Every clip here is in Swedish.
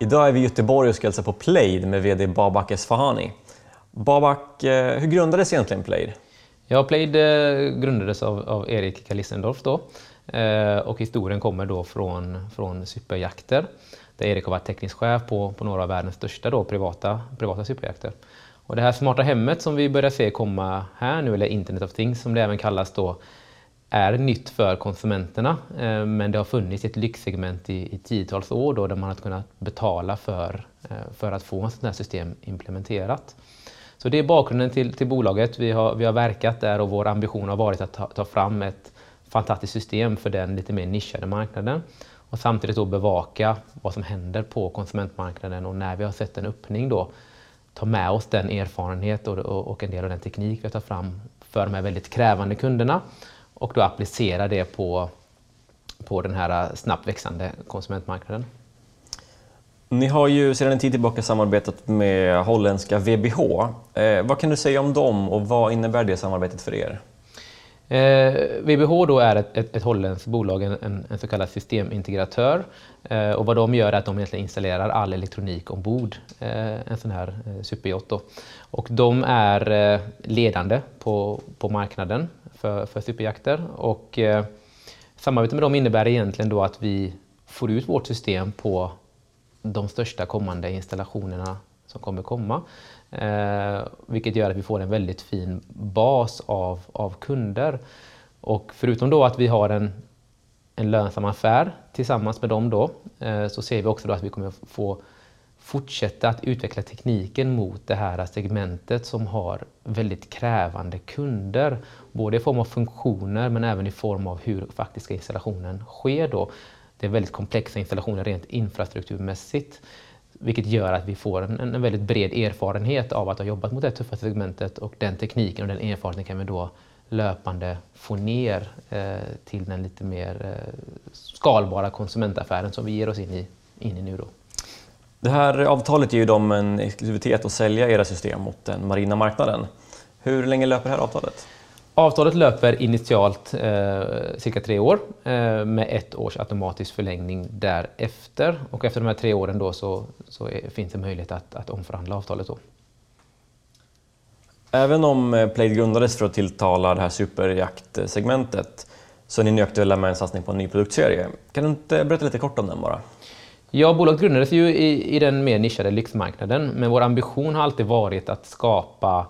Idag är vi i Göteborg och ska hälsa på Plaid med VD Babak Esfahani. Babak, eh, hur grundades egentligen Plaid? Ja, Plaid eh, grundades av, av Erik Kalissendorf då. Eh, och historien kommer då från, från superjakter. Där Erik har varit teknisk chef på, på några av världens största då, privata, privata superjakter. Och det här smarta hemmet som vi börjar se komma här nu, eller Internet of Things som det även kallas då, är nytt för konsumenterna. Eh, men det har funnits ett lyxsegment i, i tiotals år då, där man har kunnat betala för, eh, för att få ett sådant här system implementerat. Så det är bakgrunden till, till bolaget. Vi har, vi har verkat där och vår ambition har varit att ta, ta fram ett fantastiskt system för den lite mer nischade marknaden och samtidigt då bevaka vad som händer på konsumentmarknaden och när vi har sett en öppning då ta med oss den erfarenhet och, och, och en del av den teknik vi har tagit fram för de här väldigt krävande kunderna och då applicera det på, på den här snabbt växande konsumentmarknaden. Ni har ju sedan en tid tillbaka samarbetat med holländska VBH. Eh, vad kan du säga om dem och vad innebär det samarbetet för er? Eh, VBH då är ett, ett, ett holländskt bolag, en, en, så kallad systemintegratör. Eh, och vad de gör är att de egentligen installerar all elektronik ombord eh, en sån här eh, superyacht. Och de är eh, ledande på, på marknaden för, för superjakter. Och, eh, samarbetet med dem innebär egentligen då att vi får ut vårt system på de största kommande installationerna som kommer komma. Eh, vilket gör att vi får en väldigt fin bas av, av kunder. Och förutom då att vi har en, en lönsam affär tillsammans med dem då, eh, så ser vi också då att vi kommer få fortsätta att utveckla tekniken mot det här segmentet som har väldigt krävande kunder. Både i form av funktioner men även i form av hur faktiska installationen sker då. Det är väldigt komplexa installationer rent infrastrukturmässigt. Vilket gör att vi får en, en väldigt bred erfarenhet av att ha jobbat mot det tuffa segmentet och den tekniken och den erfarenheten kan vi då löpande få ner eh, till den lite mer eh, skalbara konsumentaffären som vi ger oss in i, in i nu. Då. Det här avtalet ger ju dem en exklusivitet att sälja era system mot den marina marknaden. Hur länge löper det här avtalet? Avtalet löper initialt eh, cirka tre år eh, med ett års automatisk förlängning därefter. Och efter de här tre åren då så, så är, finns det möjlighet att, att omförhandla avtalet. Då. Även om eh, Plaid grundades för att tilltala det här superjaktsegmentet så är ni nu aktuella med en satsning på en ny produktserie. Kan du inte berätta lite kort om den bara? Ja, bolaget grundades ju i, i den mer nischade lyxmarknaden, men vår ambition har alltid varit att skapa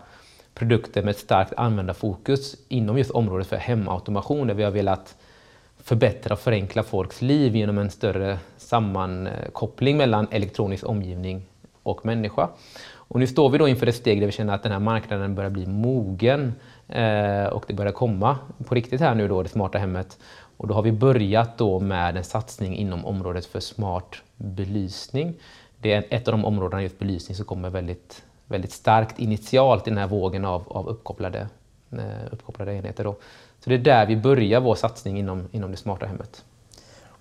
produkter med ett starkt användarfokus inom just området för hemautomation där vi har velat förbättra och förenkla folks liv genom en större sammankoppling mellan elektronisk omgivning och människa. Och nu står vi då inför ett steg där vi känner att den här marknaden börjar bli mogen eh, och det börjar komma på riktigt här nu då, det smarta hemmet. Och då har vi börjat då med en satsning inom området för smart belysning. Det är ett av de områdena, just belysning, som kommer väldigt väldigt starkt initialt i den här vågen av, av uppkopplade, eh, uppkopplade enheter. Då. Så det är där vi börjar vår satsning inom, inom det smarta hemmet.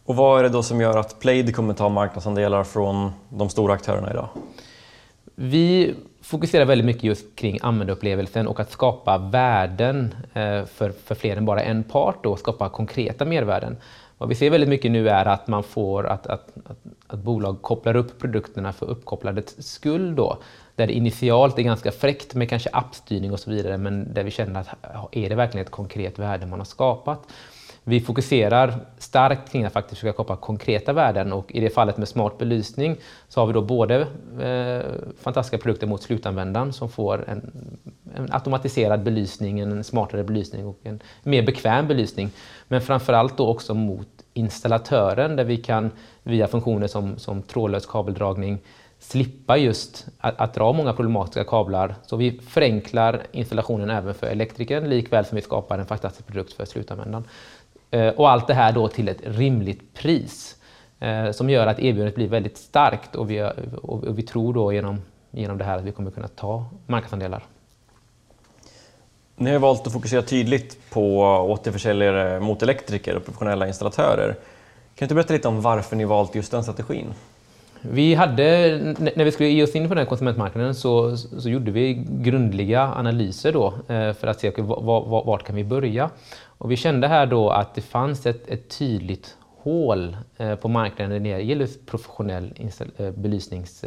Och vad är det då som gör att Plaid kommer ta marknadsandelar från de stora aktörerna idag? Vi fokuserar väldigt mycket just kring användarupplevelsen och att skapa värden eh, för, för fler än bara en part och skapa konkreta mervärden. Vad vi ser väldigt mycket nu är att man får att, att, att, att bolag kopplar upp produkterna för uppkopplandets skull då. Där det initialt är ganska fräckt med kanske appstyrning och så vidare men där vi känner att är det verkligen ett konkret värde man har skapat? Vi fokuserar starkt kring att faktiskt försöka skapa konkreta värden och i det fallet med smart belysning så har vi då både eh, fantastiska produkter mot slutanvändaren som får en, en, automatiserad belysning, en smartare belysning och en mer bekväm belysning. Men framförallt då också mot installatören där vi kan via funktioner som, som trådlös kabeldragning slippa just att, att, dra många problematiska kablar. Så vi förenklar installationen även för elektrikern likväl som vi skapar en fantastisk produkt för slutanvändaren. Eh, och allt det här då till ett rimligt pris eh, som gör att erbjudandet blir väldigt starkt och vi, och vi tror då genom, genom det här att vi kommer kunna ta marknadsandelar. Ni har valt att fokusera tydligt på återförsäljare mot elektriker och professionella installatörer. Kan du berätta lite om varför ni valt just den strategin? Vi hade, när vi skulle ge oss in på den konsumentmarknaden så, så gjorde vi grundliga analyser då eh, för att se okay, vart kan vi börja. Och vi kände här då att det fanns ett, ett tydligt hål eh, på marknaden när det gäller professionell eh, belysnings,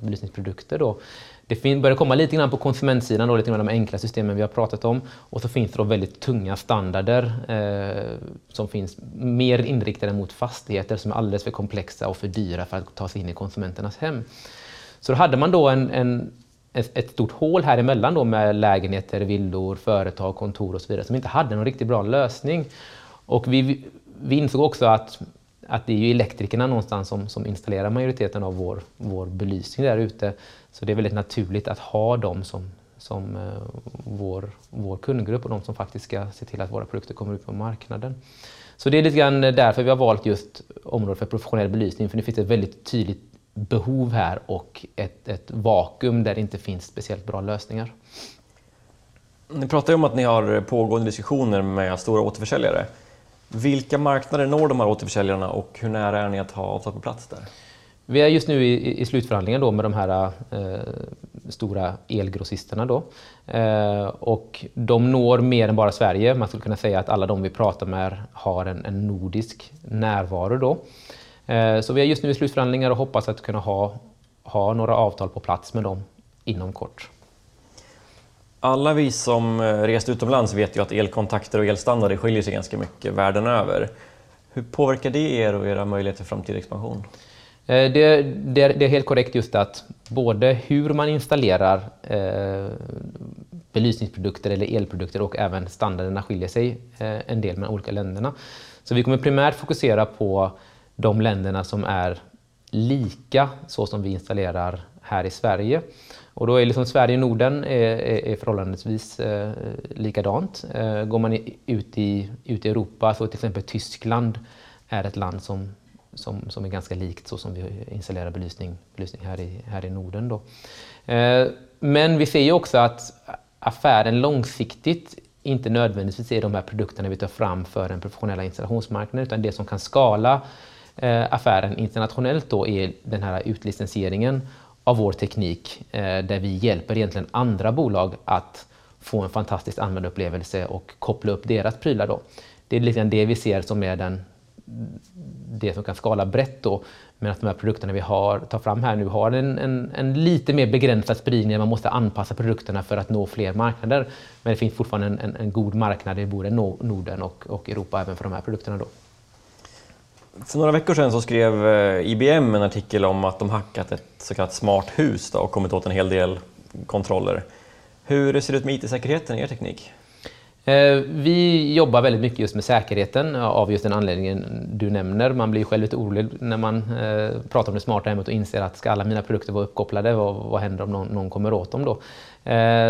belysningsprodukter. Då. Det börjar komma lite grann på konsumentsidan, då, lite grann de enkla systemen vi har pratat om. Och så finns det då väldigt tunga standarder eh, som finns mer inriktade mot fastigheter som är alldeles för komplexa och för dyra för att ta sig in i konsumenternas hem. Så då hade man då en, en ett stort hål här emellan då med lägenheter, villor, företag, kontor och så vidare som inte hade någon riktigt bra lösning. Och vi, vi insåg också att, att det är ju elektrikerna någonstans som, som installerar majoriteten av vår, vår belysning där ute. Så det är väldigt naturligt att ha dem som, som eh, vår, vår kundgrupp och de som faktiskt ska se till att våra produkter kommer ut på marknaden. Så det är lite grann därför vi har valt just området för professionell belysning, för det finns ett väldigt tydligt behov här och ett, ett vakuum där det inte finns speciellt bra lösningar. Ni pratar ju om att ni har pågående diskussioner med stora återförsäljare. Vilka marknader når de här återförsäljarna och hur nära är ni att ha avtal på plats där? Vi är just nu i, i slutförhandlingen då med de här eh, stora elgrossisterna. Då. Eh, och de når mer än bara Sverige. Man skulle kunna säga att alla de vi pratar med har en, en nordisk närvaro. Då. Eh, så vi är just nu i slutförhandlingar och hoppas att kunna ha, ha några avtal på plats med dem inom kort. Alla vi som eh, rest utomlands vet ju att elkontakter och elstandarder skiljer sig ganska mycket världen över. Hur påverkar det er och era möjligheter till framtida expansion? Eh, det, det, det, är helt korrekt just att både hur man installerar eh, belysningsprodukter eller elprodukter och även standarderna skiljer sig eh, en del mellan olika länderna. Så vi kommer primärt fokusera på de länderna som är lika så som vi installerar här i Sverige. Och då är liksom Sverige och Norden är, är, är förhållandevis eh, likadant. Eh, går man ut i, ut i Europa så till exempel Tyskland är ett land som, som, som är ganska likt så som vi installerar belysning, belysning här, i, här i Norden. Då. Eh, men vi ser ju också att affären långsiktigt inte nödvändigtvis är de här produkterna vi tar fram för den professionella installationsmarknaden utan det som kan skala Eh, affären internationellt då är den här utlicensieringen av vår teknik eh, där vi hjälper egentligen andra bolag att få en fantastisk användarupplevelse och koppla upp deras prylar. Då. Det är lite grann det vi ser som är den, det som kan skala brett då. Men att de här produkterna vi har, tar fram här nu har en, en, en lite mer begränsad spridning. Man måste anpassa produkterna för att nå fler marknader. Men det finns fortfarande en, en, en god marknad i både Norden och, och Europa även för de här produkterna. Då. För några veckor sedan så skrev eh, IBM en artikel om att de hackat ett så kallat smart hus då, och kommit åt en hel del kontroller. Hur ser det ut med IT-säkerheten i er teknik? Eh, vi jobbar väldigt mycket just med säkerheten eh, av just den anledningen du nämner. Man blir själv lite orolig när man pratar om det smarta hemmet och inser att ska alla mina produkter vara uppkopplade, vad, vad händer om någon, någon, kommer åt dem då?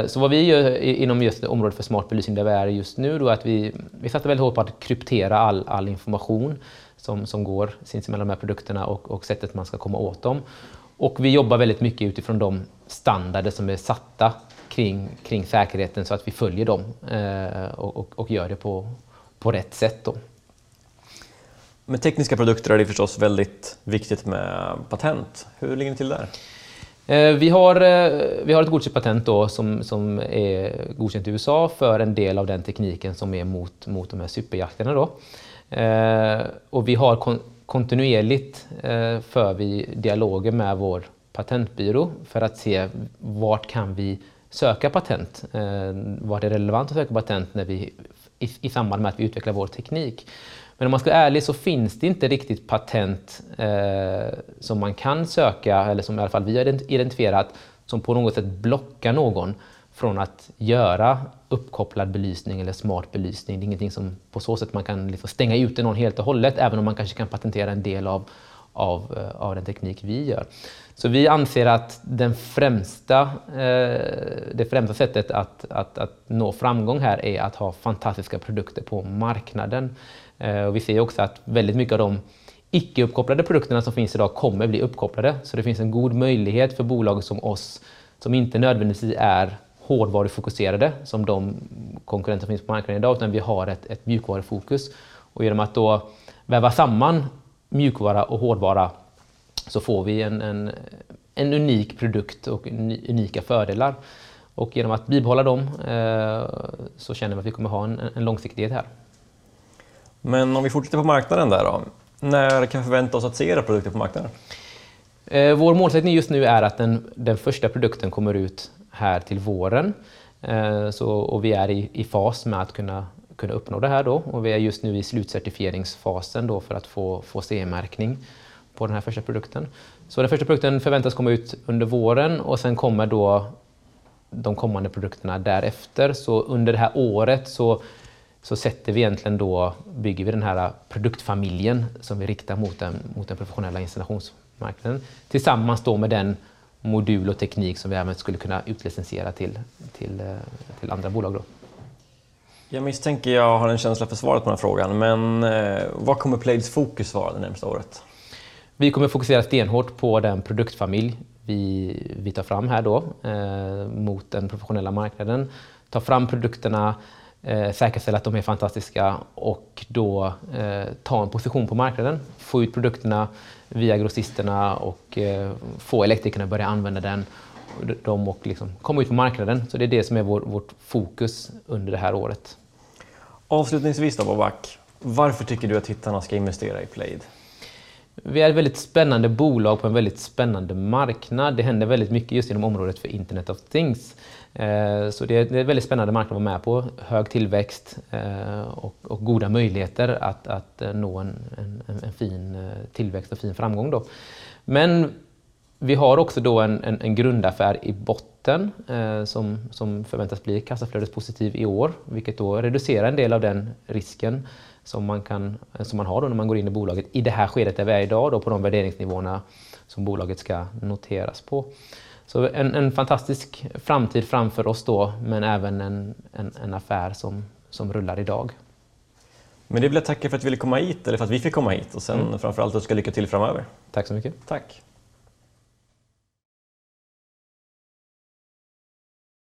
Så vad vi gör inom just området för smart belysning där vi är just nu då är att vi, vi satsar väldigt hårt på att kryptera all, all information som, som går sinsemellan de här produkterna och, och sättet man ska komma åt dem. Och vi jobbar väldigt mycket utifrån de standarder som är satta kring, kring säkerheten så att vi följer dem eh, och, och, och, gör det på, på rätt sätt. Då. Med tekniska produkter är det förstås väldigt viktigt med patent. Hur ligger ni till där? Eh, vi har, eh, vi har ett godkänt patent då som, som är godkänt i USA för en del av den tekniken som är mot, mot de här superjakterna. Då. Eh, och vi har kon kontinuerligt eh, för vi dialoger med vår patentbyrå för att se vart kan vi söka patent? Eh, är det relevant att söka patent när vi, i, i samband med att vi utvecklar vår teknik? Men om man ska vara ärlig så finns det inte riktigt patent eh, som man kan söka, eller som i alla fall vi har identifierat, som på något sätt blockar någon från att göra uppkopplad belysning eller smart belysning. Det är ingenting som på så sätt man kan liksom stänga ute någon helt och hållet, även om man kanske kan patentera en del av, av, eh, av den teknik vi gör. Så vi anser att den främsta, eh, det främsta sättet att, att, att nå framgång här är att ha fantastiska produkter på marknaden. Eh, och vi ser också att väldigt mycket av de icke uppkopplade produkterna som finns idag kommer bli uppkopplade. Så det finns en god möjlighet för bolag som oss, som inte nödvändigtvis är hårdvarufokuserade som de konkurrenter som finns på marknaden idag, utan vi har ett, ett mjukvarufokus. Och genom att då väva samman mjukvara och hårdvara så får vi en, en, en unik produkt och unika fördelar. Och genom att bibehålla dem eh, så känner vi att vi kommer ha en, en långsiktighet här. Men om vi fortsätter på marknaden där då. När kan vi förvänta oss att se era produkter på marknaden? Eh, vår målsättning just nu är att den, den första produkten kommer ut här till våren. Eh, så, och vi är i, i fas med att kunna, kunna uppnå det här då. Och vi är just nu i slutcertifieringsfasen då för att få, få CE-märkning på den här första produkten. Så den första produkten förväntas komma ut under våren och sen kommer då de kommande produkterna därefter. Så under det här året så, så sätter vi egentligen då, bygger vi den här produktfamiljen som vi riktar mot den, mot den professionella installationsmarknaden tillsammans då med den modul och teknik som vi även skulle kunna utlicensiera till, till, eh, till andra bolag. Då. Jag misstänker jag har en känsla för svaret på den här frågan, men eh, vad kommer Plaids fokus vara det närmsta året? Vi kommer fokusera stenhårt på den produktfamilj vi, vi tar fram här då eh, mot den professionella marknaden. Ta fram produkterna, eh, säkerställa att de är fantastiska och då eh, ta en position på marknaden. Få ut produkterna via grossisterna och eh, få elektrikerna att börja använda den de och liksom komma ut på marknaden. Så det är det som är vår, vårt fokus under det här året. Avslutningsvis då Babak, varför tycker du att tittarna ska investera i Plaid? Vi är ett väldigt spännande bolag på en väldigt spännande marknad. Det händer väldigt mycket just inom området för Internet of Things. Eh, så det är en väldigt spännande marknad att vara med på. Hög tillväxt eh, och, goda möjligheter att, att eh, nå en, en, en, fin tillväxt och fin framgång. Då. Men vi har också då en, en, en grundaffär i botten eh, som, som förväntas bli kassaflödespositiv i år, vilket då reducerar en del av den risken som man, kan, som man har då när man går in i bolaget i det här skedet där vi är idag, då, på de värderingsnivåerna som bolaget ska noteras på. Så en, en fantastisk framtid framför oss då, men även en, en, en affär som, som rullar idag. Men det vill jag tacka för att du ville komma hit, eller för att vi fick komma hit och sen mm. framförallt att du ska lycka till framöver. Tack så mycket. Tack.